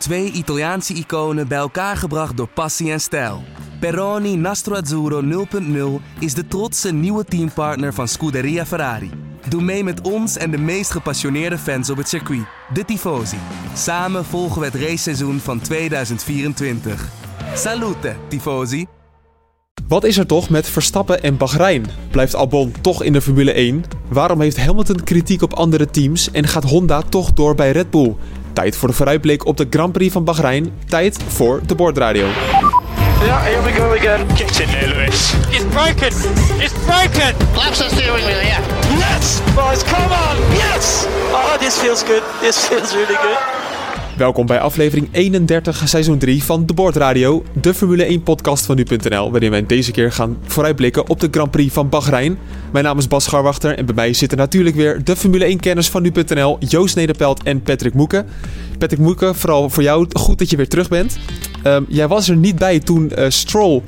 Twee Italiaanse iconen bij elkaar gebracht door passie en stijl. Peroni Nastro Azzurro 0.0 is de trotse nieuwe teampartner van Scuderia Ferrari. Doe mee met ons en de meest gepassioneerde fans op het circuit, de Tifosi. Samen volgen we het raceseizoen van 2024. Salute, Tifosi! Wat is er toch met Verstappen en Bahrein? Blijft Albon toch in de Formule 1? Waarom heeft Hamilton kritiek op andere teams en gaat Honda toch door bij Red Bull? Tijd voor de vooruitblik op de Grand Prix van Bahrein. Tijd voor de bordradio. Yeah, here we go again. Get in there, Lewis. It's broken! It's broken! Laps the steering wheel, yeah. Yes, boys, come on. Yes. Oh, this feels good. This feels really good. Welkom bij aflevering 31, seizoen 3 van De Bordradio, de Formule 1 podcast van nu.nl, waarin wij deze keer gaan vooruitblikken op de Grand Prix van Bahrein. Mijn naam is Bas Scharwachter en bij mij zitten natuurlijk weer de Formule 1 kenners van nu.nl, Joost Nederpelt en Patrick Moeken. Patrick Moeken, vooral voor jou, goed dat je weer terug bent. Um, jij was er niet bij toen uh, Stroll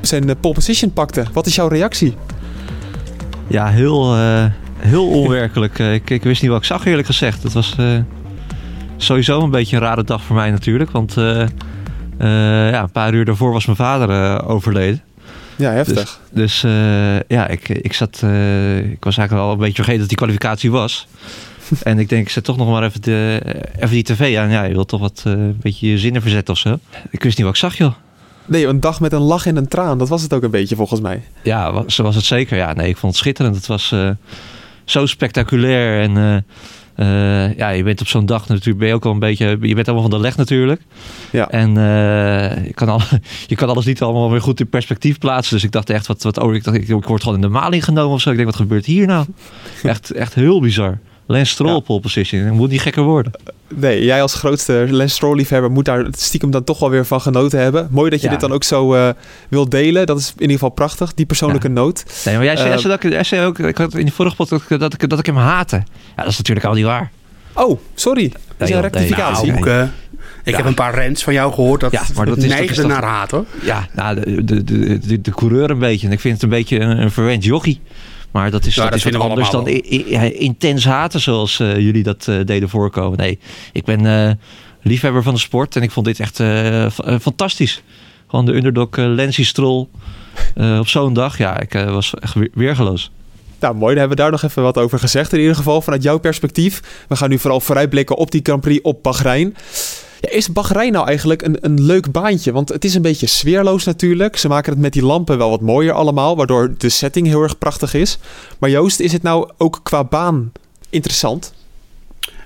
zijn, uh, pole position pakte. Wat is jouw reactie? Ja, heel, uh, heel onwerkelijk. ik, ik, wist niet wat ik zag eerlijk gezegd. Het was sowieso een beetje een rare dag voor mij natuurlijk. Want uh, uh, ja, een paar uur daarvoor was mijn vader uh, overleden. Ja, heftig. Dus, dus ja, ik, ik zat. ik was eigenlijk al een beetje vergeten dat die kwalificatie was. en ik denk, ik zet toch nog maar even, de, even die tv aan. Ja, je wilt toch wat een beetje je zinnen verzetten of zo. Ik wist niet wat ik zag, joh. Nee, een dag met een lach en een traan. Dat was het ook een beetje volgens mij. Ja, zo was het zeker. Ja, nee, ik vond het schitterend. Het was zo spectaculair en uh, ja, je bent op zo'n dag natuurlijk, ben je ook al een beetje, je bent allemaal van de leg natuurlijk. Ja. En uh, je, kan al, je kan alles niet allemaal weer goed in perspectief plaatsen. Dus ik dacht echt, wat, wat oh, ik, dacht, ik, ik word gewoon in de maling genomen of zo. Ik denk, wat gebeurt hier nou? echt, echt heel bizar. Lance Stroll ja. pole position. Dat moet niet gekker worden. Nee, jij als grootste Lance Stroll-liefhebber moet daar stiekem dan toch wel weer van genoten hebben. Mooi dat je ja. dit dan ook zo uh, wilt delen. Dat is in ieder geval prachtig, die persoonlijke ja. noot. Nee, maar jij zei, uh, dat, jij zei ook, ik had in de vorige podcast dat, dat, ik, dat ik hem haatte. Ja, dat is natuurlijk al niet waar. Oh, sorry. Dat is een rectificatie. Nee, nou, ik ja. heb een paar rents van jou gehoord dat, ja, maar dat neigde naar haat hoor. Ja, nou, de, de, de, de, de coureur een beetje. En ik vind het een beetje een, een verwend jochie. Maar dat is, ja, dat dat is wat anders dan intens haten zoals uh, jullie dat uh, deden voorkomen. Nee, ik ben uh, liefhebber van de sport en ik vond dit echt fantastisch. Gewoon de underdog Lensie Stroll op zo'n dag. Ja, ik was echt weergeloos. Nou, mooi. Dan hebben we daar nog even wat over gezegd. In ieder geval vanuit jouw perspectief. We gaan nu vooral vooruitblikken op die Grand Prix op Bahrein. Ja, is Bahrein nou eigenlijk een, een leuk baantje? Want het is een beetje sfeerloos natuurlijk. Ze maken het met die lampen wel wat mooier allemaal, waardoor de setting heel erg prachtig is. Maar Joost, is het nou ook qua baan interessant?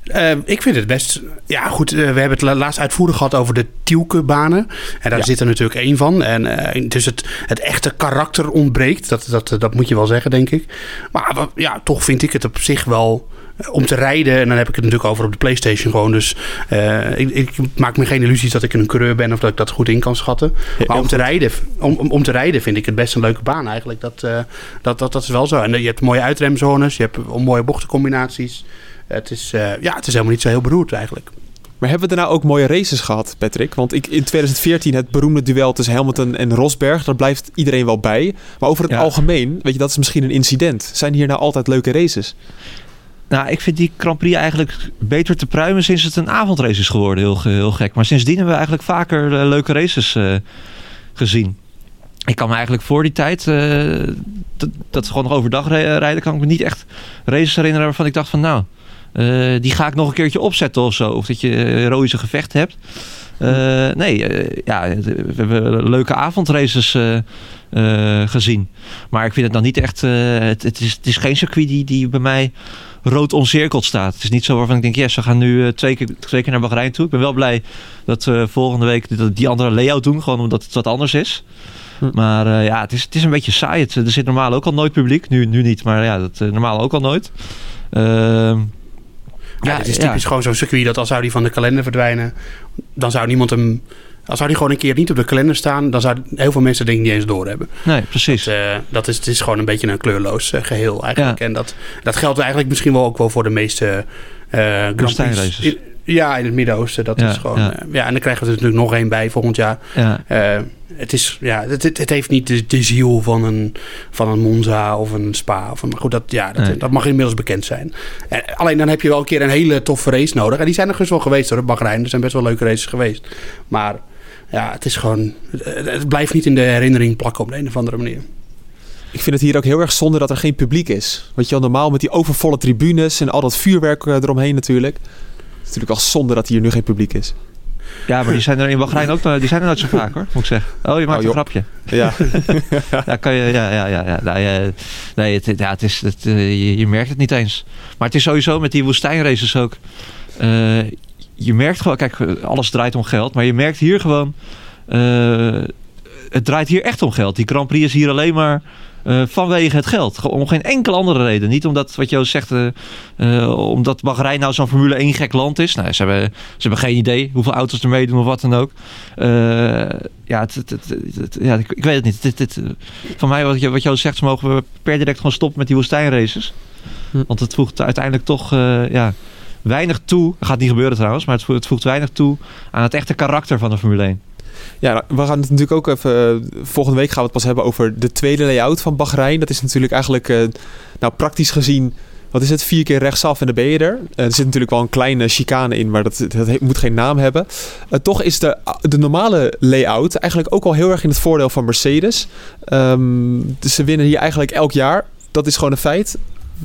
Uh, ik vind het best. Ja, goed. Uh, we hebben het laatst uitvoerig gehad over de Tielke-banen. En daar ja. zit er natuurlijk één van. En uh, dus het, het echte karakter ontbreekt. Dat, dat, dat moet je wel zeggen, denk ik. Maar ja, toch vind ik het op zich wel om te rijden. En dan heb ik het natuurlijk over op de PlayStation gewoon. Dus uh, ik, ik, maak me geen illusies dat ik een coureur ben of dat ik dat goed in kan schatten. Ja, maar om te, rijden, om, om, om, te rijden vind ik het best een leuke baan eigenlijk. Dat, uh, dat, dat, dat is wel zo. En je hebt mooie uitremzones, je hebt mooie bochtencombinaties. Het is, uh, ja, het is helemaal niet zo heel beroerd eigenlijk. Maar hebben we daarna ook mooie races gehad, Patrick? Want ik, in 2014 het beroemde duel tussen Hamilton en Rosberg, daar blijft iedereen wel bij. Maar over het ja. algemeen, weet je, dat is misschien een incident. Zijn hier nou altijd leuke races? Nou, ik vind die Grand Prix eigenlijk beter te pruimen sinds het een avondrace is geworden. Heel, heel gek. Maar sindsdien hebben we eigenlijk vaker uh, leuke races uh, gezien. Ik kan me eigenlijk voor die tijd, uh, dat, dat gewoon nog overdag rijden, kan ik me niet echt races herinneren waarvan ik dacht van nou, die ga ik nog een keertje opzetten of zo. Of dat je heroïsche gevecht hebt. nee, ja, we hebben leuke avondraces gezien. Maar ik vind het dan niet echt, het, het, is, het is geen circuit die, die bij mij rood omcirkeld staat. Het is niet zo waarvan ik denk, yes, we gaan nu uh, twee, keer, twee keer naar Bahrein toe. Ik ben wel blij dat we volgende week dat die andere layout doen. Gewoon omdat het wat anders is. Hm. Maar uh, ja, het is, het is een beetje saai. Het, er zit normaal ook al nooit publiek. Nu, nu niet, maar ja, dat normaal ook al nooit. Uh, ja, het is typisch ja. gewoon zo'n circuit dat als zou die van de kalender verdwijnen, dan zou niemand hem als zou die gewoon een keer niet op de kalender staan, dan zouden heel veel mensen ik niet eens doorhebben. Nee, precies. Dat, uh, dat is, het is gewoon een beetje een kleurloos uh, geheel eigenlijk. Ja. En dat, dat geldt eigenlijk misschien wel ook wel voor de meeste uh, Grand Prix. Ja, in het Midden-Oosten. Dat Ja, is gewoon. ja. En dan krijgen we er natuurlijk nog één bij volgend jaar. Ja. Eh, het, is, ja, het, het, het heeft niet de, de ziel van een, van een Monza of een Spa. Of een, maar goed, dat, ja, dat, Nee. dat mag inmiddels bekend zijn. En, alleen dan heb je wel een keer een hele toffe race nodig. En die zijn er dus wel geweest hoor, Bahrein. Er zijn best wel leuke races geweest. Maar ja, het is gewoon... Het, blijft niet in de herinnering plakken op de een of andere manier. Ik vind het hier ook heel erg zonde dat er geen publiek is. Weet je wel, normaal met die overvolle tribunes en al dat vuurwerk eh, eromheen natuurlijk. Het is natuurlijk wel zonde dat hier nu geen publiek is. ja, maar die zijn er in Bahrein ook die zijn er nooit zo vaak hoor, moet ik zeggen. Oh, je maakt Oh, een grapje. Ja, Ja, kan je, ja, ja, ja. ja. Nou, ja, nee, het, ja, het is, het, eh, je, je merkt het niet eens. Maar het is sowieso met die woestijnraces ook. eh, je merkt gewoon, kijk, alles draait om geld. Maar je merkt hier gewoon, eh, het draait hier echt om geld. Die Grand Prix is hier alleen maar eh, vanwege het geld. Om geen enkele andere reden. Niet omdat, wat Joost zegt, eh, omdat Bahrein nou zo'n Formule 1 gek land is. Nou, ze hebben, ze hebben geen idee hoeveel auto's er meedoen of wat dan ook. Ja, het, het, het- het- ja, ik, ik weet het niet. Dit, dit, van mij, wat, je- wat Joost zegt, mogen we per direct gewoon stoppen met die woestijnraces. Hm. Want het voegt uiteindelijk toch ja, weinig toe. Dat gaat niet gebeuren trouwens, maar het voegt, het voegt weinig toe aan het echte karakter van de Formule 1. ja we gaan het natuurlijk ook even... eh, volgende week gaan we het pas hebben over de tweede layout van Bahrein. Dat is natuurlijk eigenlijk, eh, nou praktisch gezien... Wat is het? Vier keer rechtsaf en dan ben je er. Eh, er zit natuurlijk wel een kleine chicane in, maar dat, moet geen naam hebben. Toch is de, de normale layout eigenlijk ook al heel erg in het voordeel van Mercedes. Ehm, dus ze winnen hier eigenlijk elk jaar. Dat is gewoon een feit.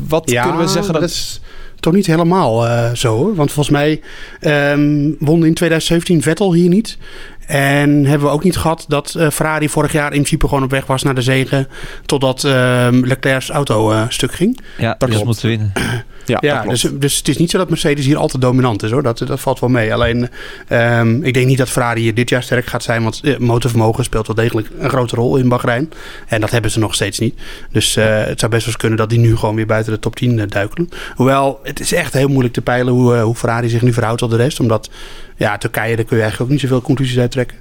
Wat kunnen we zeggen? dat Dat, is toch niet helemaal eh, zo hoor. Want volgens mij ehm won in 2017 Vettel hier niet. En hebben we ook niet gehad dat eh, Ferrari vorig jaar in principe gewoon op weg was naar de zegen. Totdat ehm Leclerc's auto eh, stuk ging. Ja, Dat dus klopt. moeten winnen. ja, Ja, dus, dus het is niet zo dat Mercedes hier altijd dominant is hoor. Dat, dat valt wel mee. Alleen, ehm, ik denk niet dat Ferrari hier dit jaar sterk gaat zijn. Want eh, motorvermogen speelt wel degelijk een grote rol in Bahrein. En dat hebben ze nog steeds niet. Dus eh, het zou best wel eens kunnen dat die nu gewoon weer buiten de top 10 eh, duikelen. Hoewel, het is echt heel moeilijk te peilen hoe, hoe Ferrari zich nu verhoudt tot de rest. Omdat, ja, Turkije, daar kun je eigenlijk ook niet zoveel conclusies uit trekken.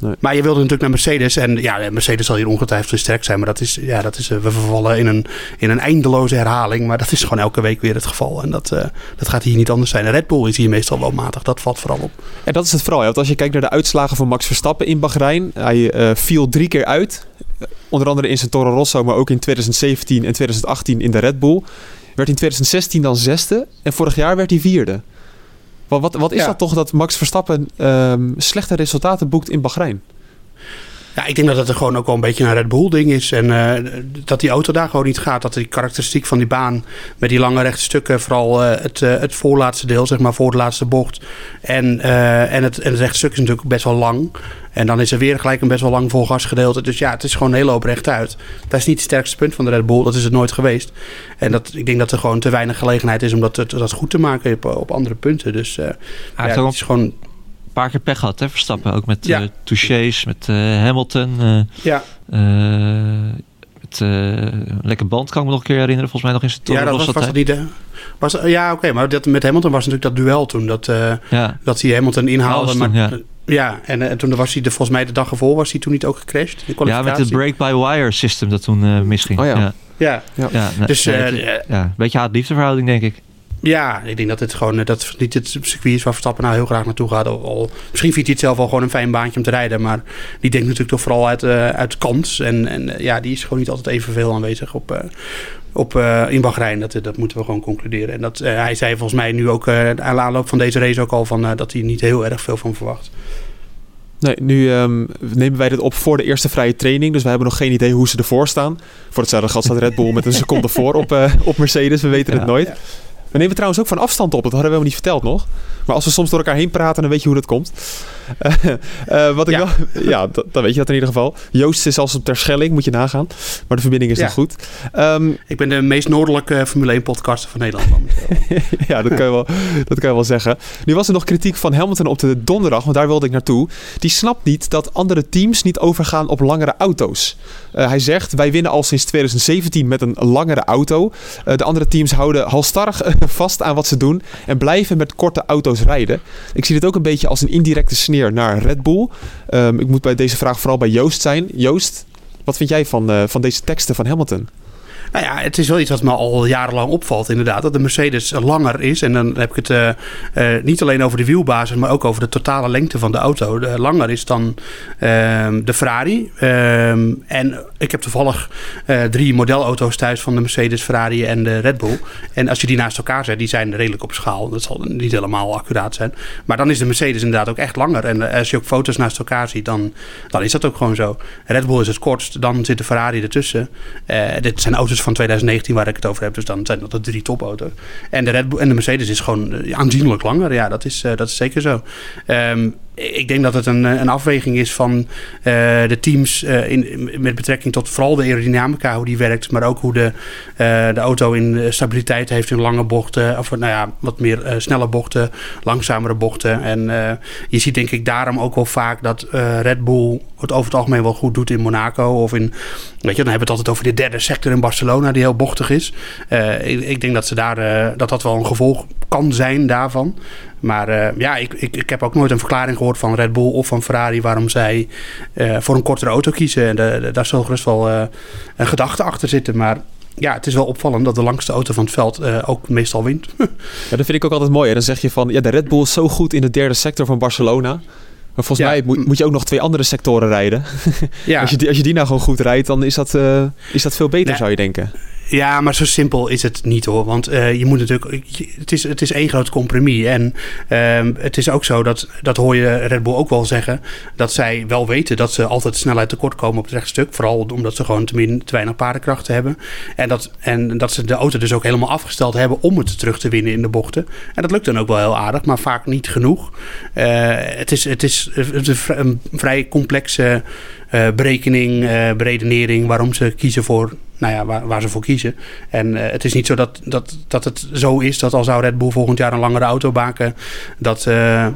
Nee. Maar je wilde natuurlijk naar Mercedes. En ja, Mercedes zal hier ongetwijfeld weer sterk zijn. Maar dat is, ja, dat is, eh, we vervallen in een, in een eindeloze herhaling. Maar dat is gewoon elke week weer het geval. En dat, eh, dat gaat hier niet anders zijn. Red Bull is hier meestal wel matig. Dat valt vooral op. En dat is het vooral. ja. Want als je kijkt naar de uitslagen van Max Verstappen in Bahrein. Hij eh, viel drie keer uit. Onder andere in zijn Toro Rosso, maar ook in 2017 en 2018 in de Red Bull. Werd in 2016 dan zesde. En vorig jaar werd hij vierde. Wat, wat, wat is Ja. dat toch dat Max Verstappen ehm, slechte resultaten boekt in Bahrein? Ja, ik denk dat het er gewoon ook wel een beetje een Red Bull ding is. En eh, dat die auto daar gewoon niet gaat. Dat die karakteristiek van die baan met die lange rechte stukken. Vooral eh, het, eh, het voorlaatste deel, zeg maar voor de laatste bocht. En, en, het, en het rechte stuk is natuurlijk best wel lang. En dan is er weer gelijk een best wel lang volgasgedeelte. Dus ja, het is gewoon een hele hoop rechtuit. Dat is niet het sterkste punt van de Red Bull. Dat is het nooit geweest. En dat, ik denk dat er gewoon te weinig gelegenheid is om dat, dat goed te maken op, op andere punten. Dus ja, het is gewoon... paar keer pech gehad, hè, Verstappen. Ook met Ja. eh touches, met eh, Hamilton. eh, Ja, eh, met eh, een lekker band kan ik me nog een keer herinneren. Volgens mij nog in zijn Toro ja dat was, was dat tijd. niet... was, ja, oké. maar dat, met Hamilton was natuurlijk dat duel toen. Dat... eh, Ja, Dat hij Hamilton inhaalde. Haalde maar, toen, ja. en, eh, toen was hij de, volgens mij de dag ervoor was hij toen niet ook gecrashed. De ja, met het break-by-wire system dat toen eh, misging. Oh ja. ja. Ja, Ja, nee, Dus, nee, het- ja, een beetje haat-liefdeverhouding, denk ik. Ja, ik denk dat het gewoon eh, dat niet het circuit is waar Verstappen nou heel graag naartoe gaat. Al, al- misschien vindt hij het zelf wel gewoon een fijn baantje om te rijden. Maar die denkt natuurlijk toch vooral uit, eh, uit kans. En, en eh, ja, die is gewoon niet altijd evenveel aanwezig op, op, in Bahrein. Dat, dat moeten we gewoon concluderen. En dat, hij zei volgens mij nu ook aan de aanloop van deze race ook al van, dat hij niet heel erg veel van verwacht. Nee, nu ehm, nemen wij dit op voor de eerste vrije training. Dus we hebben nog geen idee hoe ze ervoor staan. Voor hetzelfde geld staat Red Bull met een seconde voor op, op Mercedes. We weten Ja. het nooit. We nemen trouwens ook van afstand op. Dat hadden we helemaal niet verteld nog. Maar als we soms door elkaar heen praten, dan weet je hoe dat komt. Eh, eh, wat ik Ja. wel, ja, dat- weet je dat in ieder geval. Joost is als op Terschelling, moet je nagaan. Maar de verbinding is Ja. nog goed. Ehm, Ik ben de meest noordelijke Formule 1 podcaster van Nederland ja, dat kan, je wel, dat kan je wel zeggen. Nu was er nog kritiek van Hamilton op de donderdag, want daar wilde ik naartoe. Die snapt niet dat andere teams niet overgaan op langere auto's. Eh, hij zegt, wij winnen al sinds 2017 met een langere auto. De andere teams houden halstarrig vast aan wat ze doen en blijven met korte auto's rijden. Ik zie dit ook een beetje als een indirecte sneer naar Red Bull. Ehm, ik moet bij deze vraag vooral bij Joost zijn. Joost, wat vind jij van, eh, van deze teksten van Hamilton? Nou ja, het is wel iets wat me al jarenlang opvalt, inderdaad. Dat de Mercedes langer is. En dan heb ik het uh, uh, niet alleen over de wielbasis, maar ook over de totale lengte van de auto. Langer is dan uh, de Ferrari. Ehm, en ik heb toevallig uh, drie modelauto's thuis van de Mercedes, Ferrari en de Red Bull. En als je die naast elkaar zet, die zijn redelijk op schaal. Dat zal niet helemaal accuraat zijn. Maar dan is de Mercedes inderdaad ook echt langer. En als je ook foto's naast elkaar ziet, dan, dan is dat ook gewoon zo. Red Bull is het kortst, dan zit de Ferrari ertussen. dit zijn auto's van 2019 waar ik het over heb. Dus dan zijn dat de drie topauto's. En de, Red Bull, en de Mercedes is gewoon uh, aanzienlijk langer. Ja, dat is, uh, dat is zeker zo. Um, ik denk dat het een, een afweging is van uh, de teams in, met betrekking tot vooral de aerodynamica, hoe die werkt, maar ook hoe de, de auto in stabiliteit heeft in lange bochten, of nou ja, wat meer snelle bochten, langzamere bochten. En je ziet denk ik daarom ook wel vaak dat Red Bull het over het algemeen wel goed doet in Monaco of in, weet je, dan hebben we het altijd over de derde sector in Barcelona die heel bochtig is. Ik, ik, denk dat ze daar, dat dat wel een gevolg kan zijn daarvan. Maar uh, ja, ik, ik, ik heb ook nooit een verklaring gehoord van Red Bull of van Ferrari waarom zij uh, voor een kortere auto kiezen. En de, de, daar zal gerust wel uh, een gedachte achter zitten. Maar ja, het is wel opvallend dat de langste auto van het veld ook meestal wint. ja, dat vind ik ook altijd mooi. Dan zeg je van, ja, de Red Bull is zo goed in de derde sector van Barcelona. Maar volgens ja. mij moet, moet, je ook nog twee andere sectoren rijden. ja. als, je die, als je die nou gewoon goed rijdt, dan is dat, is dat veel beter, nee. zou je denken. Ja, maar zo simpel is het niet hoor. Want uh, je moet natuurlijk. Het is, het is één groot compromis. En uh, het is ook zo dat. Dat hoor je Red Bull ook wel zeggen. Dat zij wel weten dat ze altijd snelheid tekort komen op het rechtstuk. Vooral omdat ze gewoon te, min, te weinig paardenkrachten hebben. En dat, en dat ze de auto dus ook helemaal afgesteld hebben om het terug te winnen in de bochten. En dat lukt dan ook wel heel aardig, maar vaak niet genoeg. Uh, het, is, het, is, een vrij complexe berekening, uh, beredenering waarom ze kiezen voor nou ja, waar, waar, ze voor kiezen. En uh, het is niet zo dat, dat, dat het zo is dat al zou Red Bull volgend jaar een langere auto maken, dat,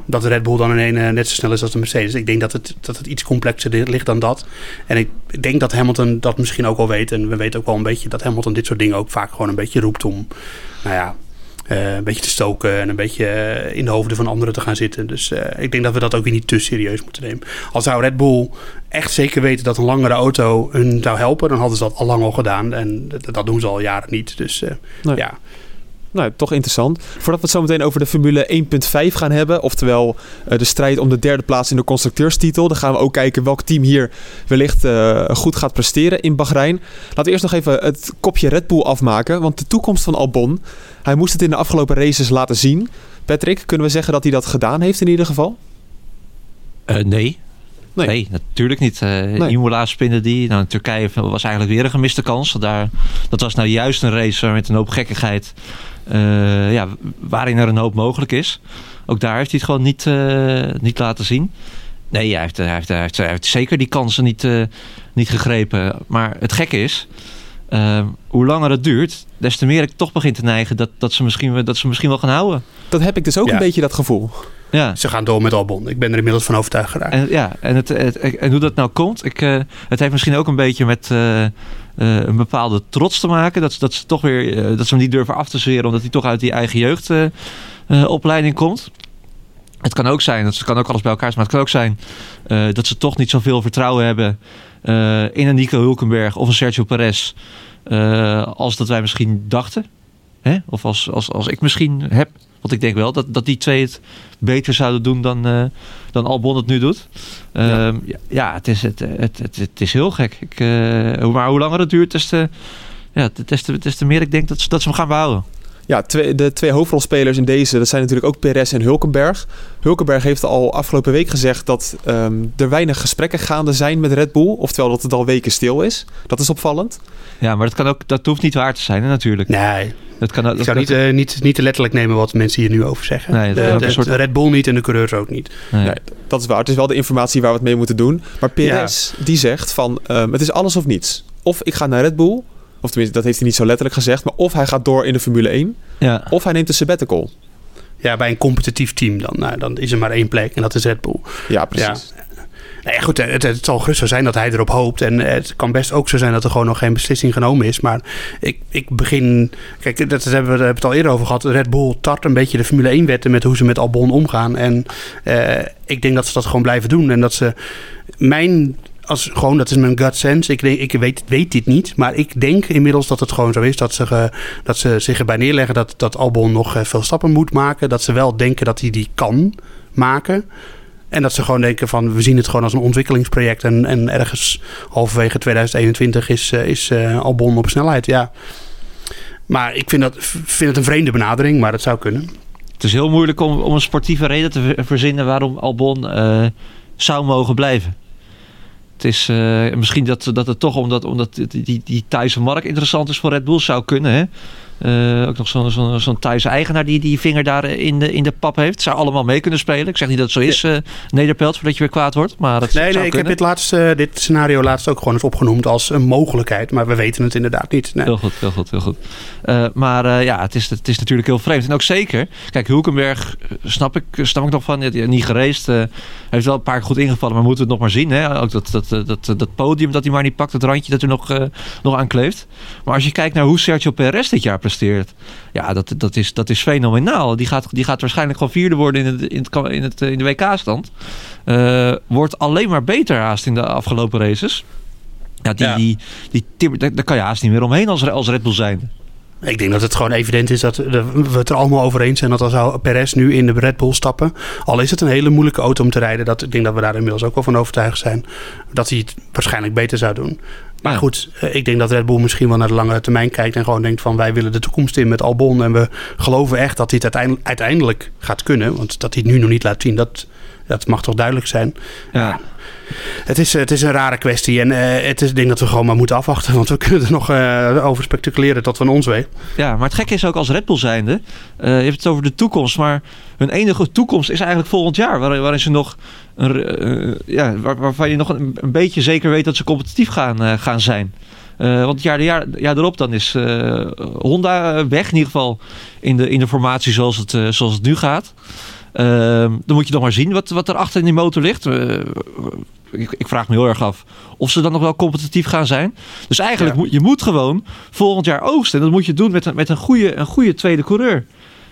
dat de Red Bull dan in net zo snel is als de Mercedes. Ik denk dat het, dat het iets complexer ligt dan dat. En ik denk dat Hamilton dat misschien ook wel weet. En we weten ook wel een beetje dat Hamilton dit soort dingen ook vaak gewoon een beetje roept om, nou ja, uh, een beetje te stoken en een beetje uh, in de hoofden van anderen te gaan zitten. Dus uh, ik denk dat we dat ook weer niet te serieus moeten nemen. Al zou Red Bull echt zeker weten dat een langere auto hun zou helpen, dan hadden ze dat al lang al gedaan. En dat, dat doen ze al jaren niet. Dus nee. ja. Nou, toch interessant. Voordat we het zo meteen over de Formule 1.5 gaan hebben, oftewel uh, de strijd om de derde plaats in de constructeurstitel, dan gaan we ook kijken welk team hier wellicht uh, goed gaat presteren in Bahrein. Laten we eerst nog even het kopje Red Bull afmaken, want de toekomst van Albon, hij moest het in de afgelopen races laten zien. Patrick, kunnen we zeggen dat hij dat gedaan heeft in ieder geval? Uh, nee. Nee. nee. natuurlijk niet. Uh, nee. Imola spinnen die. Nou, Turkije was eigenlijk weer een gemiste kans. Daar, dat was nou juist een race met een hoop gekkigheid. Uh, ja, waarin er een hoop mogelijk is. Ook daar heeft hij het gewoon niet, uh, niet laten zien. Nee, hij heeft, hij heeft, hij heeft, hij heeft zeker die kansen niet, uh, niet gegrepen. Maar het gekke is, hoe langer het duurt, des te meer ik toch begin te neigen dat, dat, ze, misschien, dat ze misschien wel gaan houden. Dat heb ik dus ook ja. een beetje dat gevoel. Ja. Ze gaan door met Albon. Ik ben er inmiddels van overtuigd geraakt. En, ja, en, het, het, en hoe dat nou komt, ik, uh, het heeft misschien ook een beetje met uh, uh, een bepaalde trots te maken. Dat, dat ze toch weer dat ze hem niet durven af te zweren, omdat hij toch uit die eigen jeugdopleiding komt. Het kan ook zijn, dat kan ook alles bij elkaar zijn, maar het kan ook zijn dat ze toch niet zoveel vertrouwen hebben in een Nico Hulkenberg of een Sergio Perez. als dat wij misschien dachten. Hè? Of als, als, als ik misschien heb. Want ik denk wel dat, dat die twee het beter zouden doen dan, uh, dan Albon het nu doet. Uh, ja. ja, het, is, het, het, het, het, is heel gek. Ik, uh, maar hoe langer het duurt, des te, ja, des te, des te meer ik denk dat dat ze hem gaan behouden. Ja, twee, de twee hoofdrolspelers in deze, dat zijn natuurlijk ook Perez en Hulkenberg. Hulkenberg heeft al afgelopen week gezegd dat um, er weinig gesprekken gaande zijn met Red Bull. Oftewel dat het al weken stil is. Dat is opvallend. Ja, maar dat, kan ook, dat hoeft niet waar te zijn hè, natuurlijk. Nee, dat kan, dat, ik zou niet, uh, niet, niet te letterlijk nemen wat mensen hier nu over zeggen. Nee, de, de, soort... de, Red Bull niet en de coureurs ook niet. Nee. nee. dat is waar. Het is wel de informatie waar we het mee moeten doen. Maar Perez ja. die zegt van um, het is alles of niets. Of ik ga naar Red Bull. Of tenminste, dat heeft hij niet zo letterlijk gezegd. Maar of hij gaat door in de Formule 1. Ja. Of hij neemt een sabbatical. Ja, bij een competitief team dan. Nou, dan is er maar één plek en dat is Red Bull. Ja, precies. Ja. Nou ja, goed, het, het, zal gerust zo zijn dat hij erop hoopt. En het kan best ook zo zijn dat er gewoon nog geen beslissing genomen is. Maar ik, ik begin... Kijk, dat hebben we, hebben het al eerder over gehad. Red Bull tart een beetje de Formule 1-wetten met hoe ze met Albon omgaan. En uh, ik denk dat ze dat gewoon blijven doen. En dat ze... Mijn als, gewoon, dat is mijn gut sense. Ik, ik weet, weet dit niet. Maar ik denk inmiddels dat het gewoon zo is. Dat ze, dat ze zich erbij neerleggen dat, dat Albon nog eh, veel stappen moet maken. Dat ze wel denken dat hij die kan maken. En dat ze gewoon denken van we zien het gewoon als een ontwikkelingsproject. En, en ergens halverwege 2021 is, eh, is eh, Albon op snelheid. Ja. Maar ik vind, dat, vind het een vreemde benadering, maar het zou kunnen. Het is heel moeilijk om, om een sportieve reden te ver- verzinnen waarom Albon zou mogen blijven. Het is eh, misschien dat, dat het toch omdat, omdat die, die, Thaise markt interessant is voor Red Bull zou kunnen. Hè? Eh, ook nog zo'n zo'n zo'n Thaise eigenaar die die vinger daar in de, in de pap heeft. Zou allemaal mee kunnen spelen. Ik zeg niet dat het zo is, eh Nederpelt, voordat je weer kwaad wordt. Maar het Nee, nee ik heb dit, laatst, eh, dit scenario laatst ook gewoon eens opgenoemd als een mogelijkheid. Maar we weten het inderdaad niet. Nee. Heel goed, heel goed, heel goed. Maar ja, het is, het is natuurlijk heel vreemd. En ook zeker, kijk, Hulkenberg snap ik, snap ik nog van, niet gereest. hij heeft wel een paar keer goed ingevallen, maar moeten we het nog maar zien. Hè? Ook dat, dat, dat, dat, dat podium dat hij maar niet pakt, het randje dat er nog, nog aan kleeft. Maar als je kijkt naar hoe Sergio Perez dit jaar presteert, ja, dat, dat, is, dat is fenomenaal. Die gaat, die gaat waarschijnlijk gewoon vierde worden in, het, in, het, in, het, in de WK-stand. Eh, wordt alleen maar beter haast in de afgelopen races. Ja, die, Ja. die, die, daar, kan je haast niet meer omheen als, als Red Bull zijn. Ik denk dat het gewoon evident is dat we het er allemaal over eens zijn dat als Perez nu in de Red Bull stappen, al is het een hele moeilijke auto om te rijden, dat, ik denk dat we daar inmiddels ook wel van overtuigd zijn dat hij het waarschijnlijk beter zou doen. Maar Ja. goed, eh, ik denk dat Red Bull misschien wel naar de lange termijn kijkt en gewoon denkt van wij willen de toekomst in met Albon en we geloven echt dat hij het uiteindelijk, uiteindelijk gaat kunnen, want dat hij het nu nog niet laat zien, dat, dat mag toch duidelijk zijn. Ja. Het is, het is een rare kwestie en eh, het is ik denk dat we gewoon maar moeten afwachten, want we kunnen er nog eh, over speculeren tot van ons weet. ja, maar het gekke is ook als Red Bull zijnde. eh, je hebt het over de toekomst, maar hun enige toekomst is eigenlijk volgend jaar. Waar, waarin ze nog, een, ja, waar, waarvan je nog een, een beetje zeker weet dat ze competitief gaan, gaan zijn. Want het jaar, de jaar, erop dan is Honda weg, in ieder geval in de, in de formatie zoals het, zoals het nu gaat. Ehm, dan moet je nog maar zien wat, wat er achter in die motor ligt. Eh, ik, ik vraag me heel erg af of ze dan nog wel competitief gaan zijn. Dus eigenlijk Ja. moet je moet gewoon volgend jaar oogsten. En dat moet je doen met een, met een, goede, een goede tweede coureur.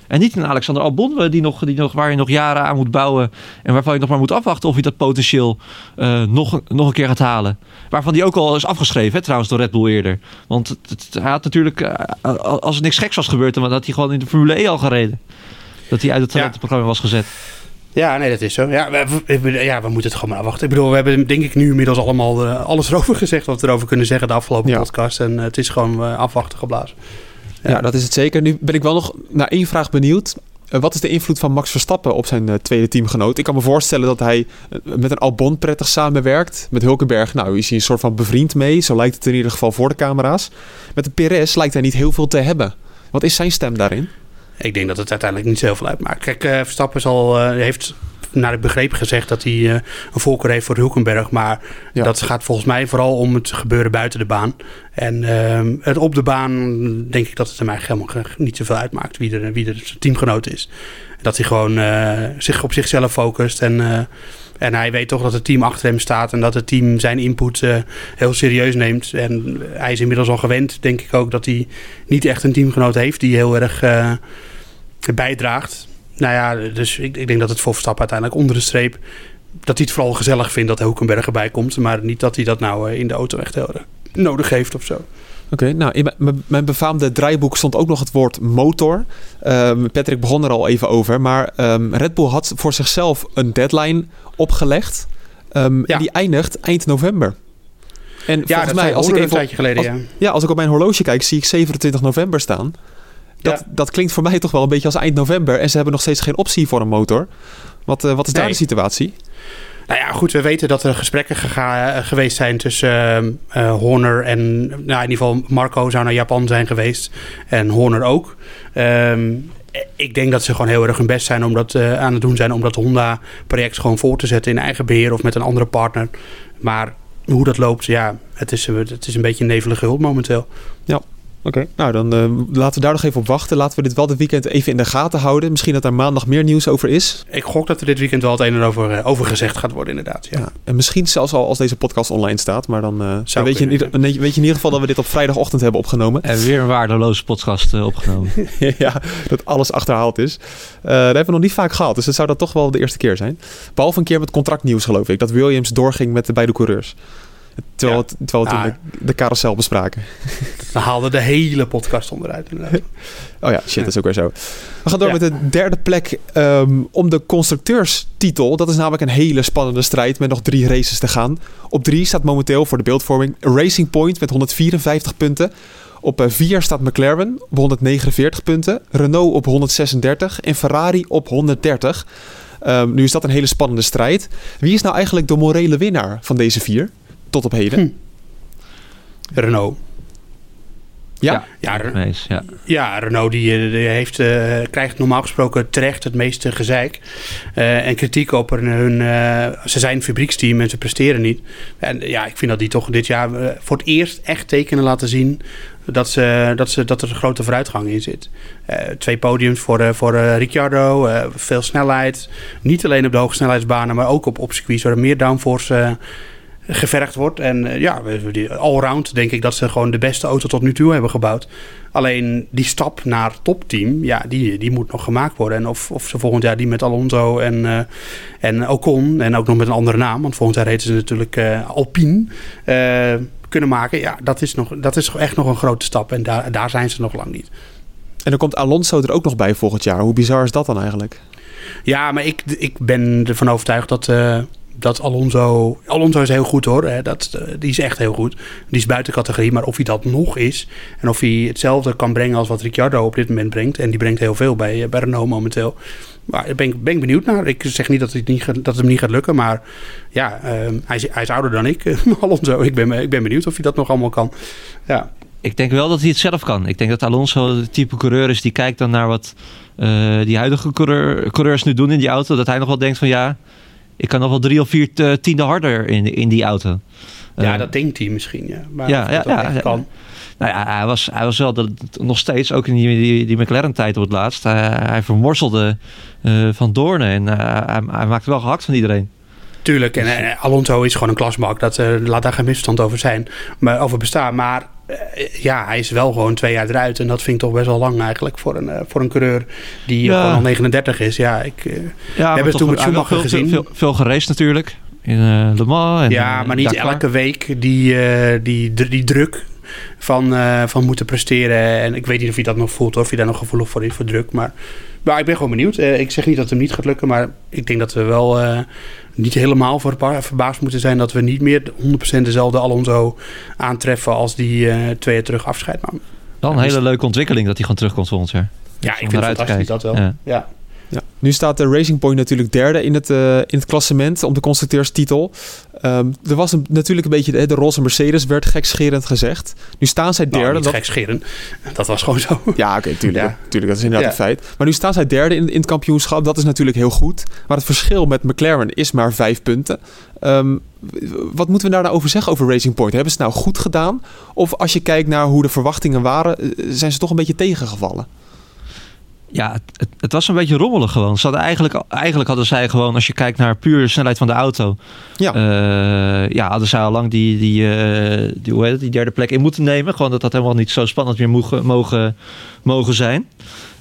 En niet een Alexander Albon eh, die nog, die nog, waar je nog jaren aan moet bouwen. En waarvan je nog maar moet afwachten of hij dat potentieel eh, nog, nog een keer gaat halen. Waarvan die ook al is afgeschreven, hè, trouwens, door Red Bull eerder. Want het, het- hij had natuurlijk, als er niks geks was gebeurd, dan had hij gewoon in de Formule E al gereden. Dat hij uit het Ja. talentenprogramma was gezet. Ja, nee, dat is zo. Ja we, ja, we moeten het gewoon maar afwachten. Ik bedoel, we hebben denk ik nu inmiddels allemaal eh, alles erover gezegd wat we erover kunnen zeggen de afgelopen Ja. podcast. En eh, het is gewoon eh, afwachten geblazen. Ja. dat is het zeker. Nu ben ik wel nog naar één vraag benieuwd. Wat is de invloed van Max Verstappen op zijn tweede teamgenoot? Ik kan me voorstellen dat hij met een Albon prettig samenwerkt. Met Hulkenberg, nou, is hij een soort van bevriend mee. Zo lijkt het in ieder geval voor de camera's. Met de Perez lijkt hij niet heel veel te hebben. Wat is zijn stem daarin? Ik denk dat het uiteindelijk niet zoveel uitmaakt. Kijk, eh, Verstappen zal, eh, heeft naar ik begreep gezegd dat hij eh, een voorkeur heeft voor Hulkenberg. Maar Ja. dat gaat volgens mij vooral om het gebeuren buiten de baan. En ehm, het op de baan denk ik dat het hem eigenlijk helemaal niet zoveel uitmaakt wie er, wie er zijn teamgenoot is. Dat hij gewoon zich op zichzelf focust en... en hij weet toch dat het team achter hem staat en dat het team zijn input eh, heel serieus neemt. En hij is inmiddels al gewend, denk ik ook, dat hij niet echt een teamgenoot heeft die heel erg eh, bijdraagt. Nou ja, dus ik, ik denk dat het voor Verstappen uiteindelijk onder de streep... dat hij het vooral gezellig vindt dat Hulkenberg erbij komt. Maar niet dat hij dat nou eh, in de auto echt nodig heeft of zo. Oké, nou in mijn- befaamde draaiboek stond ook nog het woord motor. Ehm, Patrick begon er al even over, maar ehm, Red Bull had voor zichzelf een deadline opgelegd. Ehm, Ja. En die eindigt eind november. En Ja, volgens mij, als ik even op, tijdje geleden, als- ja. ja, als ik op mijn horloge kijk, zie ik 27 november staan. Dat, Ja. dat klinkt voor mij toch wel een beetje als eind november. En ze hebben nog steeds geen optie voor een motor. Wat, eh, wat is daar de situatie? Nou ja, goed, we weten dat er gesprekken eh, geweest zijn tussen ehm, eh, Horner en... Nou, in ieder geval Marco zou naar Japan zijn geweest. En Horner ook. Ehm, ik denk dat ze gewoon heel erg hun best zijn om dat, eh, aan het doen zijn... om dat Honda-project gewoon voor te zetten in eigen beheer of met een andere partner. Maar hoe dat loopt, ja, het is, het is een beetje een nevelige hulp momenteel. Oké, nou dan uh, laten we daar nog even op wachten. Laten we dit wel dit weekend even in de gaten houden. Misschien dat er maandag meer nieuws over is. Ik gok dat er dit weekend wel het een en over, uh, over gezegd gaat worden, inderdaad. Ja. ja. en misschien zelfs al als deze podcast online staat. Maar dan, uh, dan weet, je in ieder, weet je in ieder geval dat we dit op vrijdagochtend hebben opgenomen. En weer een waardeloze podcast opgenomen. ja, dat alles achterhaald is. dat hebben we nog niet vaak gehad. Dus het zou dat toch wel de eerste keer zijn. Behalve een keer met contractnieuws, geloof ik. Dat Williams doorging met de beide coureurs. Terwijl, ja. het, terwijl we toen de, de carousel bespraken. We haalden de hele podcast onderuit inderdaad. oh ja, shit, dat is ook weer zo. We gaan door met de derde plek um, om de constructeurstitel. Dat is namelijk een hele spannende strijd met nog drie races te gaan. Op drie staat momenteel voor de beeldvorming Racing Point met 154 punten. Op 4 staat McLaren op 149 punten. Renault op 136 en Ferrari op 130. Um, nu is dat een hele spannende strijd. Wie is nou eigenlijk de morele winnaar van deze vier? Tot op heden? Hm. Renault. Ja, ja, ja, ja. ja Renault die, die heeft, uh, krijgt normaal gesproken terecht het meeste gezeik. Uh, en kritiek op hun. Uh, ze zijn een fabrieksteam en ze presteren niet. En ja, ik vind dat die toch dit jaar voor het eerst echt tekenen laten zien. Dat, ze, dat, ze, dat er een grote vooruitgang in zit. twee podiums voor, voor Ricciardo, veel snelheid. Niet alleen op de hoogsnelheidsbanen, maar ook op, op circuits waar meer downforce gevergd wordt. En uh, ja, allround denk ik dat ze gewoon de beste auto tot nu toe hebben gebouwd. Alleen die stap naar topteam, ja, die, die moet nog gemaakt worden. En of, of ze volgend jaar die met Alonso en, uh, en Ocon, en ook nog met een andere naam, want volgend jaar heten ze natuurlijk uh, Alpine, kunnen maken. Ja, dat is, nog, dat is echt nog een grote stap. En daar, daar zijn ze nog lang niet. En dan komt Alonso er ook nog bij volgend jaar. Hoe bizar is dat dan eigenlijk? Ja, maar ik, ik ben ervan overtuigd dat dat Alonso. Alonso is heel goed hoor. Hè, dat, eh, die is echt heel goed. Die is buiten categorie. Maar of hij dat nog is. En of hij hetzelfde kan brengen als wat Ricciardo op dit moment brengt. En die brengt heel veel bij, eh, bij Renault momenteel. Maar daar ben ik, ben benieuwd naar. Ik zeg niet dat het, niet, dat het hem niet gaat lukken. Maar ja, uh, hij, is, hij is ouder dan ik, Alonso. Ik ben, ik ben benieuwd of hij dat nog allemaal kan. Ja. Ik denk wel dat hij het zelf kan. Ik denk dat Alonso de type coureur is die kijkt dan naar wat uh, die huidige coureur, coureurs nu doen in die auto. Dat hij nog wel denkt van ja, ik kan nog wel drie of vier tiende harder in, in die auto. Ja, uh, dat denkt hij misschien, ja. Maar ja, ja, ja, kan. Nou ja, hij was, hij was wel de, nog steeds, ook in die, die, die McLaren-tijd op het laatst. Hij, hij vermorselde uh, van Doornen en uh, hij, hij maakte wel gehakt van iedereen. Tuurlijk, en Alonso is gewoon een klasbak. Dat, laat daar geen misverstand over zijn, maar over bestaan. Maar ja, hij is wel gewoon twee jaar eruit. En dat vind ik toch best wel lang eigenlijk voor een, uh, voor een coureur die ja. gewoon al 39 is. Ja, ik, ja, we hebben het toen met Schumacher veel, gezien. Veel, veel, natuurlijk. In uh, Le Mans. En, ja, maar niet elke week die, die, die druk van, van moeten presteren. En ik weet niet of hij dat nog voelt, of hij daar nog gevoelig voor is voor druk. Maar, maar ik ben gewoon benieuwd. ik zeg niet dat het hem niet gaat lukken, maar ik denk dat we wel niet helemaal verbaasd moeten zijn dat we niet meer 100% dezelfde Alonso aantreffen als die uh, twee jaar terug afscheid nam. Wel een hele dus... leuke ontwikkeling dat hij gewoon terugkomt volgend jaar. Ja, ik vind het fantastisch dat wel. Ja. ja. Ja. Nu staat de Racing Point natuurlijk derde in het, uh, in het klassement om de constructeurstitel. Um, er was een, natuurlijk een beetje de, de roze Mercedes, werd gekscherend gezegd. Nu staan zij derde. Nou, niet dat... gekscherend, dat was gewoon zo. Ja, oké, okay, tuurlijk, ja. tuurlijk. Dat is inderdaad ja. een feit. Maar nu staan zij derde in, in het kampioenschap. Dat is natuurlijk heel goed. Maar het verschil met McLaren is maar vijf punten. Um, wat moeten we daar nou over zeggen over Racing Point? Hebben ze het nou goed gedaan? Of als je kijkt naar hoe de verwachtingen waren, zijn ze toch een beetje tegengevallen? Ja, het, het, was een beetje rommelig gewoon. Ze hadden eigenlijk, eigenlijk hadden zij gewoon, als je kijkt naar puur de snelheid van de auto. Ja, uh, ja hadden zij al lang die, die, uh, die, hoe heet het, die derde plek in moeten nemen. Gewoon dat dat helemaal niet zo spannend meer mogen, mogen, mogen zijn.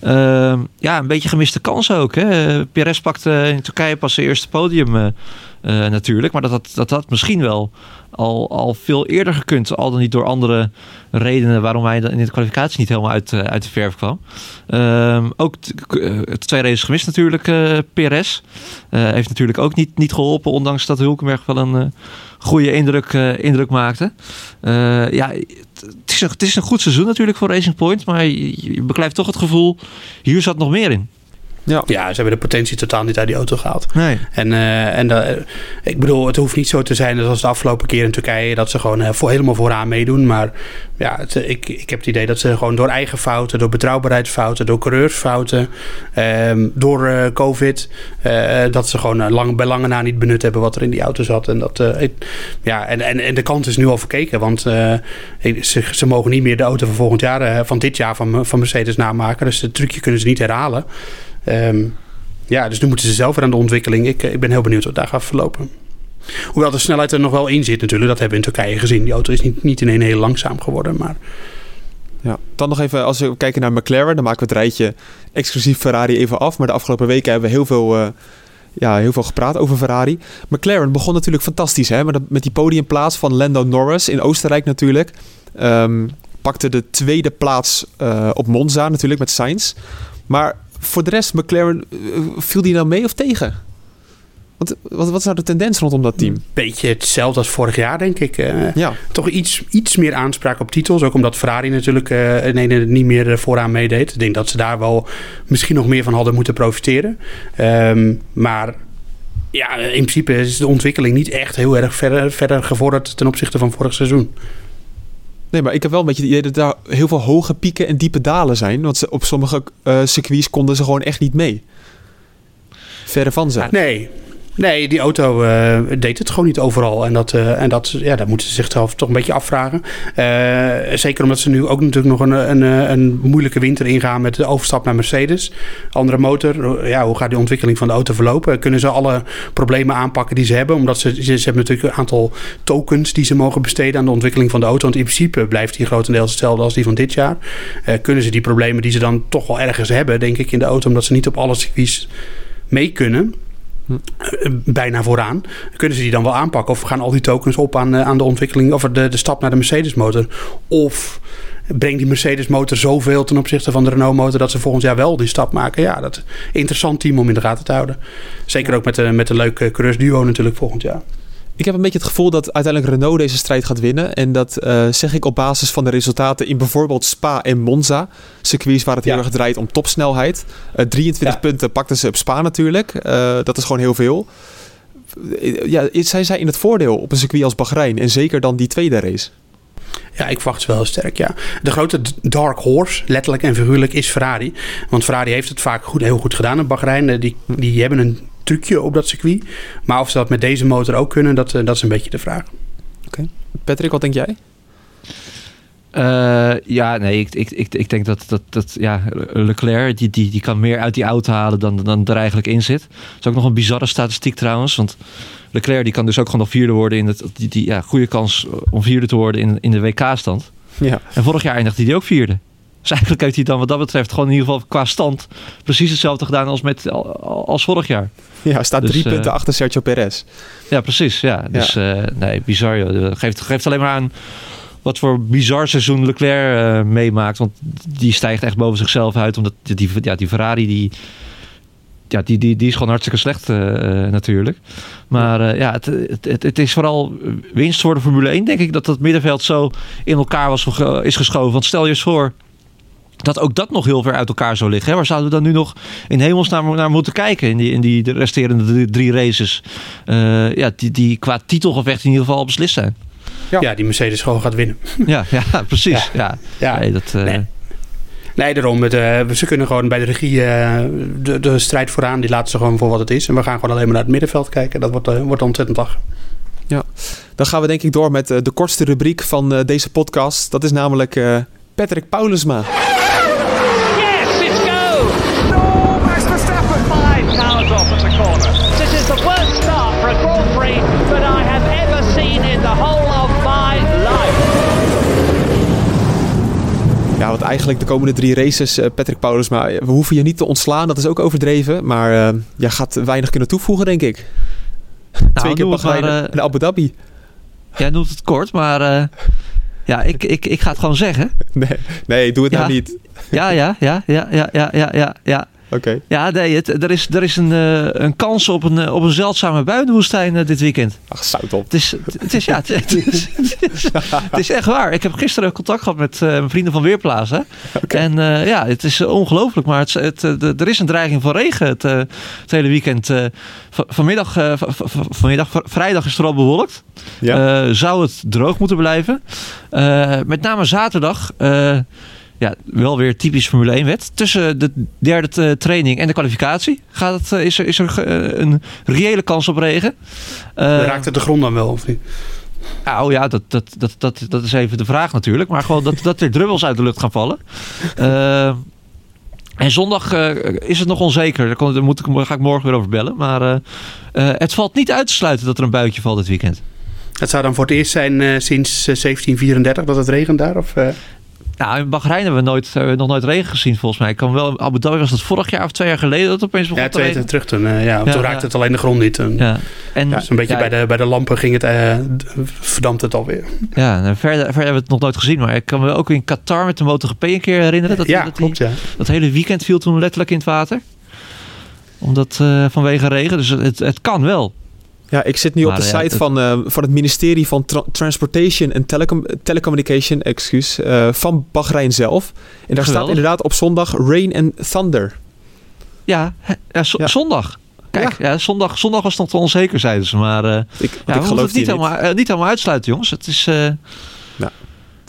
Uh, ja, een beetje gemiste kans ook. Hè. Perez pakte in Turkije pas zijn eerste podium uh, natuurlijk. Maar dat dat had misschien wel al, al veel eerder gekund. Al dan niet door andere redenen waarom hij in de kwalificatie niet helemaal uit, uh, uit de verf kwam. Uh, ook het twee races gemist natuurlijk, uh, Perez. heeft natuurlijk ook niet, niet geholpen, ondanks dat Hulkenberg wel een goede indruk, indruk maakte. ja, het is, een, het is een goed seizoen natuurlijk voor Racing Point, maar je beklijft toch het gevoel, hier zat nog meer in. Ja. Ja, ze hebben de potentie totaal niet uit die auto gehaald. Nee. En, eh, en eh, ik bedoel, het hoeft niet zo te zijn zoals de afgelopen keer in Turkije... dat ze gewoon eh, voor, helemaal vooraan meedoen. Maar ja, het, ik, ik heb het idee dat ze gewoon door eigen fouten... door betrouwbaarheidsfouten, door coureursfouten... ehm, door eh, covid... eh, dat ze gewoon eh, lang, bij lange na niet benut hebben wat er in die auto zat. En, dat, eh, ik- ja, en, en, en de kans is nu al verkeken. Want eh, ze, ze mogen niet meer de auto van volgend jaar... eh, van dit jaar van, van Mercedes namaken. Dus het trucje kunnen ze niet herhalen. Ehm, ja, dus nu moeten ze zelf weer aan de ontwikkeling. Ik, eh, ik ben heel benieuwd wat daar gaat verlopen. Hoewel de snelheid er nog wel in zit natuurlijk. Dat hebben we in Turkije gezien. Die auto is niet, niet ineens heel langzaam geworden. Maar Ja. Dan nog even, als we kijken naar McLaren, dan maken we het rijtje exclusief Ferrari even af. Maar de afgelopen weken hebben we heel veel, eh, ja, heel veel gepraat over Ferrari. McLaren begon natuurlijk fantastisch, hè? Met, die podiumplaats van Lando Norris in Oostenrijk natuurlijk. Ehm, pakte de tweede plaats eh, op Monza natuurlijk met Sainz. Maar voor de rest, McLaren, eh, viel die nou mee of tegen? Want, wat, wat is nou de tendens rondom dat team? een beetje hetzelfde als vorig jaar, denk ik. Ja, toch iets, iets meer aanspraak op titels. Ook omdat Ferrari natuurlijk nee, nee, niet meer eh, vooraan meedeed. Ik denk dat ze daar wel misschien nog meer van hadden moeten profiteren. Ehm, maar ja, in principe is de ontwikkeling niet echt heel erg verder, verder gevorderd ten opzichte van vorig seizoen. Nee, maar ik heb wel een beetje het idee dat daar heel veel hoge pieken en diepe dalen zijn. Want ze, op sommige eh circuits konden ze gewoon echt niet mee. Verre van zijn. Nee. Nee, die auto eh, deed het gewoon niet overal. En dat, eh, en dat ja, dat moeten ze zichzelf toch een beetje afvragen. Eh, zeker omdat ze nu ook natuurlijk nog een, een, een moeilijke winter ingaan met de overstap naar Mercedes. Andere motor. Ja, hoe gaat die ontwikkeling van de auto verlopen? Kunnen ze alle problemen aanpakken die ze hebben? Omdat ze, ze, ze hebben natuurlijk een aantal tokens die ze mogen besteden aan de ontwikkeling van de auto. Want in principe blijft die grotendeels hetzelfde als die van dit jaar. Kunnen ze die problemen die ze dan toch wel ergens hebben, denk ik, in de auto, omdat ze niet op alle circuits mee kunnen bijna vooraan. Kunnen ze die dan wel aanpakken? Of gaan al die tokens op aan, eh, aan de ontwikkeling of de, de stap naar de Mercedes motor? Of brengt die Mercedes motor zoveel ten opzichte van de Renault motor dat ze volgend jaar wel die stap maken? Ja, dat interessant team om in de gaten te houden. Zeker ook met, de, met een leuke coureursduo natuurlijk volgend jaar. Ik heb een beetje het gevoel dat uiteindelijk Renault deze strijd gaat winnen. En dat eh, zeg ik op basis van de resultaten in bijvoorbeeld Spa en Monza. Circuits waar het heel erg draait om topsnelheid. Eh 23 Ja. punten pakten ze op Spa natuurlijk. Eh, dat is gewoon heel veel. Eh, Ja, zijn zij in het voordeel op een circuit als Bahrein? En zeker dan die tweede race. Ja, ik verwacht ze wel heel sterk, ja. De grote dark horse, letterlijk en figuurlijk, is Ferrari. Want Ferrari heeft het vaak goed, heel goed gedaan in Bahrein. Eh, Die, die hebben een trucje op dat circuit. Maar of ze dat met deze motor ook kunnen, dat, eh, dat is een beetje de vraag. Patrick, wat denk jij? Eh, ja, nee, ik, ik, ik, ik denk dat, dat, dat ja, Leclerc die, die, die kan meer uit die auto halen dan, dan er eigenlijk in zit. Dat is ook nog een bizarre statistiek trouwens. Want Leclerc die kan dus ook gewoon nog vierde worden in het, die, die ja, goede kans om vierde te worden in, in de WK-stand. Ja. En vorig jaar eindigde hij ook vierde. Dus eigenlijk heeft hij dan wat dat betreft gewoon in ieder geval qua stand precies hetzelfde gedaan als, met, als vorig jaar. Ja, staat Dus, drie eh, punten achter Sergio Perez. Ja, precies. Ja. Dus eh, nee, bizar. joh. Geeft, geeft alleen maar aan wat voor bizar seizoen Leclerc eh, meemaakt. Want die stijgt echt boven zichzelf uit. Omdat die, ja, die Ferrari, die, ja, die, die, die is gewoon hartstikke slecht natuurlijk. Maar ja, het, het, het, is vooral winst voor de Formule 1. Denk ik dat dat middenveld zo in elkaar was, is geschoven. Want stel je eens voor dat ook dat nog heel ver uit elkaar zou liggen. Hè? Waar zouden we dan nu nog in hemelsnaam naar moeten kijken in die, in die de resterende drie, races? Eh, ja, die, die qua titelgevecht in ieder geval al beslist zijn. Ja. Ja, die Mercedes gewoon gaat winnen. Ja, ja precies. Ja. Ja. Nee, dat, eh, Nee. Nee, daarom. Het, eh, ze kunnen gewoon bij de regie de, de strijd vooraan, die laten ze gewoon voor wat het is. En we gaan gewoon alleen maar naar het middenveld kijken. Dat wordt, wordt ontzettend lachen. Dan gaan we denk ik door met de kortste rubriek van eh, deze podcast. Dat is namelijk eh, Patrick Paulusma. Yes, it's go! No, Max Verstappen! Five cars off at the corner. This is the worst start for a Grand Prix that I have ever seen in the whole of my life. Ja, wat eigenlijk de komende drie races, eh, Patrick Paulusma, we hoeven je niet te ontslaan. Dat is ook overdreven. Maar eh jij gaat weinig kunnen toevoegen, denk ik. Twee keer Bahrein eh, en Abu Dhabi. Jij noemt het kort, maar eh, ja, ik, ik, ik ga het gewoon zeggen. Nee, nee doe het Ja. nou niet. Ja, ja, ja, ja, ja, ja, ja, ja, ja. Oké. Ja, nee, het, er is, er is een, eh, een kans op een, eh, op een zeldzame buitenwoestijn eh, dit weekend. Ach, zout op. Het is, het is, ja, het, het is, het, is, het is echt waar. Ik heb gisteren contact gehad met mijn vrienden van Weerplaza. En ja, het is ongelooflijk. Maar het, het, de- er is een dreiging van regen het, het hele weekend. Vanmiddag, vanmiddag, vrijdag is het vooral bewolkt. Ja. Zou het droog moeten blijven. Met name zaterdag. Ja, wel weer typisch Formule 1 wet. Tussen de derde eh, training en de kwalificatie gaat het, eh, is er, is er eh, een reële kans op regen. Raakt het de grond dan wel? Of niet? nou ja, dat, dat, dat, dat, dat is even de vraag natuurlijk. Maar gewoon dat, dat er druppels uit de lucht gaan vallen. En zondag is het nog onzeker. Daar, kon- daar moet ik, daar ga ik morgen weer over bellen. Maar het valt niet uit te sluiten dat er een buitje valt dit weekend. Het zou dan voor het eerst zijn sinds eh, 1734 dat het regent daar? Of? Nou, in Bahrein hebben we nooit, eh, nog nooit regen gezien volgens mij. Ik kan wel, Abu Dhabi was dat vorig jaar of twee jaar geleden dat het opeens begon ja, te twee regenen. terug toen. eh, ja, Ja, toen raakte het alleen de grond niet. Toen, Ja. En, ja, zo'n beetje bij, de, bij de lampen ging het, eh, verdampt het alweer. Ja, nou, verder, verder hebben we het nog nooit gezien. Maar ik kan me ook in Qatar met de MotoGP een keer herinneren. Dat, ja, dat, klopt ja. dat hele weekend viel toen letterlijk in het water. Omdat vanwege regen. Dus het, het kan wel. Ja, ik zit nu op de ja, site het- van, eh, van het ministerie van Tra- Transportation en Telecom Telecommunication excuus, eh, van Bahrein zelf. En daar staat inderdaad op zondag rain and thunder. Ja, ja, zo- Ja. zondag. Kijk, ja. zondag, zondag was nog te onzeker, zeiden ze. Maar eh, Ik, ja, ik geloof het niet niet. helemaal, niet helemaal uitsluiten, jongens. Het is,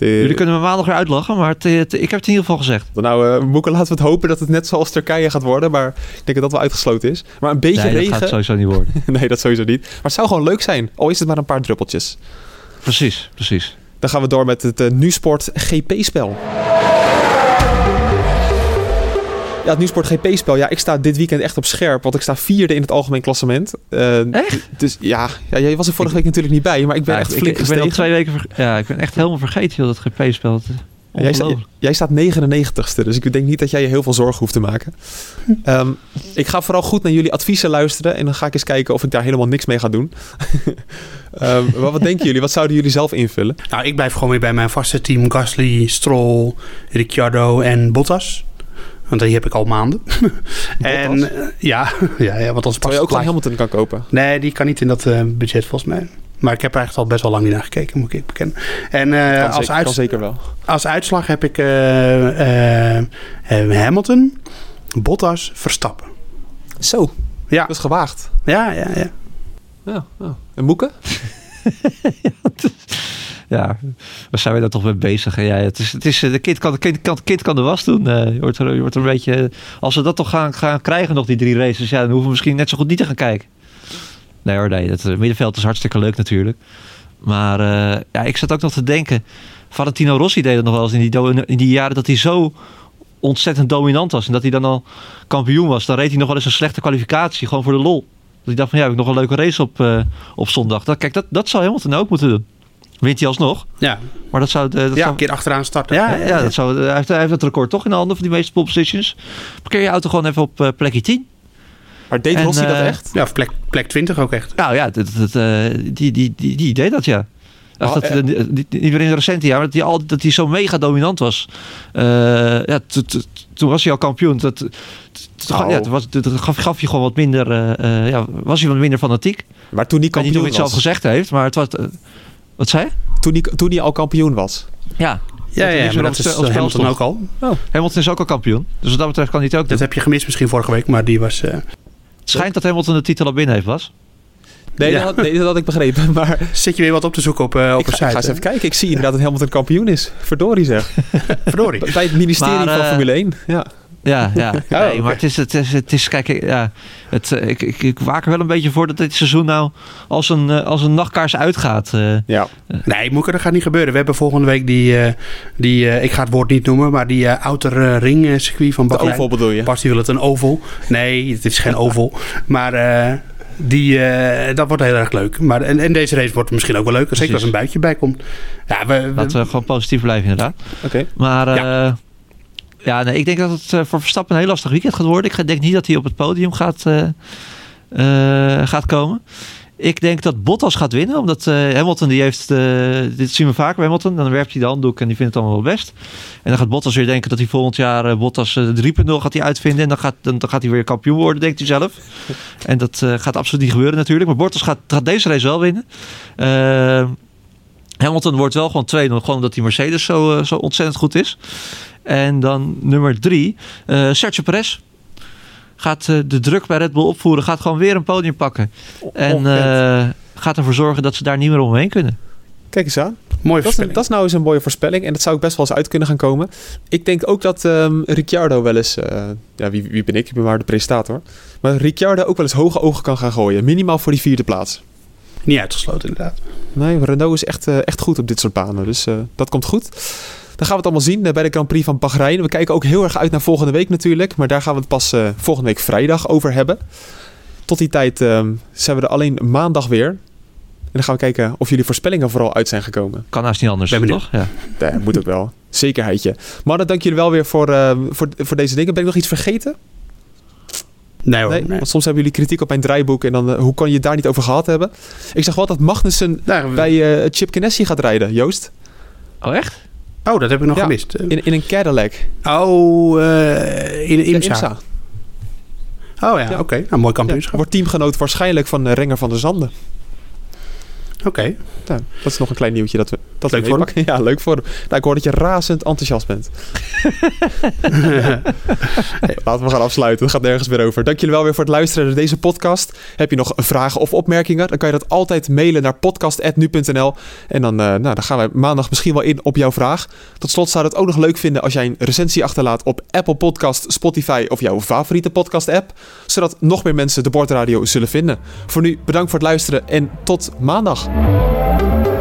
jullie kunnen me maandag weer uitlachen, maar het, het- ik heb het in ieder geval gezegd. Nou, eh Moeke, laten we het hopen dat het net zoals Turkije gaat worden. Maar ik denk dat dat wel uitgesloten is. Maar een beetje Nee, dat regen... gaat sowieso niet worden. nee, dat sowieso niet. Maar het zou gewoon leuk zijn. Al is het maar een paar druppeltjes. precies, precies. Dan gaan we door met het eh, NuSport GP-spel. Ja, het NuSport GP-spel. Ja, ik sta dit weekend echt op scherp. Want ik sta vierde in het algemeen klassement. Eh, Echt? Dus ja, ja, jij was er vorige week natuurlijk niet bij. Maar ik ben Ja, echt ik, flink ik ben al twee weken... Ja, ik ben echt helemaal vergeten joh, dat GP-spel. Sta- jij staat 99ste, dus ik denk niet dat jij je heel veel zorgen hoeft te maken. Ehm, ik ga vooral goed naar jullie adviezen luisteren en dan ga ik eens kijken of ik daar helemaal niks mee ga doen. Ehm, maar wat denken jullie? Wat zouden jullie zelf invullen? Nou, ik blijf gewoon weer bij mijn vaste team. Gasly, Stroll, Ricciardo en Bottas. Want die heb ik al maanden. en eh, ja, ja, ja, want als je pas ook gewoon Hamilton kan kopen. Nee, die kan niet in dat eh, budget volgens mij. Maar ik heb er eigenlijk al best wel lang niet naar gekeken, moet ik bekennen. En eh, Kan, als, zeker, zeker wel. als uitslag heb ik Hamilton, Bottas, Verstappen. Zo, Ja, dat is gewaagd. ja, ja. ja. Ja, ja. En Moeke? Ja, waar zijn we daar toch mee bezig? Ja, het is, het is, eh, de kind kan, de kan, kan de was doen. Eh, je, wordt er, je wordt er een beetje... Als we dat toch gaan, gaan krijgen, nog die drie races... Ja, dan hoeven we misschien net zo goed niet te gaan kijken. Nee hoor, nee. Het eh, middenveld is hartstikke leuk natuurlijk. Maar ja, ik zat ook nog te denken... Valentino Rossi deed het nog wel eens in die, in die jaren... dat hij zo ontzettend dominant was. En dat hij dan al kampioen was. Dan reed hij nog wel eens een slechte kwalificatie. Gewoon voor de lol. Dat hij dacht van ja, heb ik nog een leuke race op, op zondag. Dat, kijk, dat, dat zou Hamilton ook moeten doen. Wint hij alsnog. Ja, Maar dat zou... Dat ja zou een keer achteraan starten. ja, ja, dat zou, hij, heeft, hij heeft het record toch in de handen van die meeste pole positions. Parkeer je auto gewoon even op eh, plekje 10. Maar deed En, Rossi dat eh, echt? Ja, of plek, plek 20 ook echt. Nou ja, dat, dat, eh, die, die, die, die deed dat ja. Ach, dat, niet, meer in de recente jaren, dat hij, al, dat hij zo mega dominant was. Eh, ja, toen was hij al kampioen. Dat, Oh. ja, was, dat gaf, gaf je gewoon wat minder, ja, was hij wat minder fanatiek. Maar toen niet kampioen het zelf gezegd heeft, maar het was... wat zei je? Toen hij, toen hij al kampioen was. Ja, Ja, ja, niks maar dat is Hamilton ook al. Hamilton is ook al kampioen. Dus wat dat betreft kan hij het ook doen. Dat heb je gemist misschien vorige week, maar die was... eh, Het schijnt dat Hamilton de titel al binnen heeft, was. Nee, Ja. dat, had, nee dat had ik begrepen. Maar Zit je weer wat op te zoeken op, eh, op ik een ga, site? ik ga eens hè? even kijken. Ik zie inderdaad dat Hamilton kampioen is. Verdorie zeg. Verdorie. Bij het ministerie Maar, van eh, Formule 1. Ja. Ja, ja. nee, oké. maar het is, het is, het is kijk, ik- ja, het, eh, ik, ik, ik waak er wel een beetje voor dat dit seizoen nou als een, eh, als een nachtkaars uitgaat. eh. ja. Nee, Moeke, dat gaat niet gebeuren. We hebben volgende week die, eh, die eh, ik ga het woord niet noemen, maar die outer ring circuit van De Bahrein. oval bedoel je? Bas die wil het een oval. Nee, het is geen oval. Maar eh, die, eh, dat wordt heel erg leuk. Maar, en, en deze race wordt misschien ook wel leuk. Zeker Precies. als een buitje bij komt. Ja, we, we- Laten we gewoon positief blijven inderdaad. Oké. Maar eh, ja. nee, ik denk dat het eh, voor Verstappen een heel lastig weekend gaat worden. Ik denk niet dat hij op het podium gaat, eh, eh, gaat komen. Ik denk dat Bottas gaat winnen, omdat Hamilton die heeft, dit zien we vaker bij Hamilton, dan werpt hij de handdoek en die vindt het allemaal wel best. En dan gaat Bottas weer denken dat hij volgend jaar Bottas 3.0 gaat hij uitvinden en dan gaat, dan, dan, gaat hij weer kampioen worden, denkt hij zelf. En dat gaat absoluut niet gebeuren natuurlijk, maar Bottas gaat, gaat deze race wel winnen. Hamilton wordt wel gewoon tweede, gewoon omdat die Mercedes zo, zo ontzettend goed is. En dan nummer drie, Sergio Perez gaat uh, de druk bij Red Bull opvoeren. Gaat gewoon weer een podium pakken. En uh, gaat ervoor zorgen dat ze daar niet meer omheen kunnen. Kijk eens aan. Mooie dat, is, dat is nou eens een mooie voorspelling. En dat zou ik best wel eens uit kunnen gaan komen. Ik denk ook dat um, Ricciardo wel eens... Uh, ja, wie, wie ben ik? Ik ben maar de presentator. Maar Ricciardo ook wel eens hoge ogen kan gaan gooien. Minimaal voor die vierde plaats. Niet uitgesloten inderdaad. Nee, Renault is echt, echt goed op dit soort banen. Dus dat komt goed. Dan gaan we het allemaal zien eh, bij de Grand Prix van Bahrein. We kijken ook heel erg uit naar volgende week natuurlijk. Maar daar gaan we het pas uh, volgende week vrijdag over hebben. Tot die tijd uh, zijn we er alleen maandag weer. En dan gaan we kijken of jullie voorspellingen vooral uit zijn gekomen. Kan haast niet anders, ben toch? Ja. ja, moet ook wel. Zekerheidje. Maar dan dank jullie wel weer voor, uh, voor, voor deze dingen. Ben ik nog iets vergeten? Nee hoor. Nee, Want soms hebben jullie kritiek op mijn draaiboek en dan uh, hoe kan je het daar niet over gehad hebben? Ik zag wel dat Magnussen bij uh, Chip Ganassi gaat rijden, Joost. Oh echt? Oh, dat heb ik nog ja, gemist. In, in een Cadillac. Oh, uh, in een IMSA. IMSA. Oh ja, ja. oké. Okay. Nou, mooi kampioenschap. Wordt teamgenoot waarschijnlijk van Renger van der Zanden. Oké. Okay. Nou, dat is nog een klein nieuwtje dat we dat leuk we voor hem. Ja, leuk voor hem. Nou, ik hoor dat je razend enthousiast bent. hey, laten we gaan afsluiten. Het gaat nergens meer over. Dank jullie wel weer voor het luisteren naar deze podcast. Heb je nog vragen of opmerkingen? Dan kan je dat altijd mailen naar podcast.nu.nl. En dan, uh, nou, dan gaan wij maandag misschien wel in op jouw vraag. Tot slot zou het ook nog leuk vinden als jij een recensie achterlaat op Apple Podcast, Spotify of jouw favoriete podcast app. Zodat nog meer mensen de Bordradio zullen vinden. Voor nu bedankt voor het luisteren en tot maandag. Música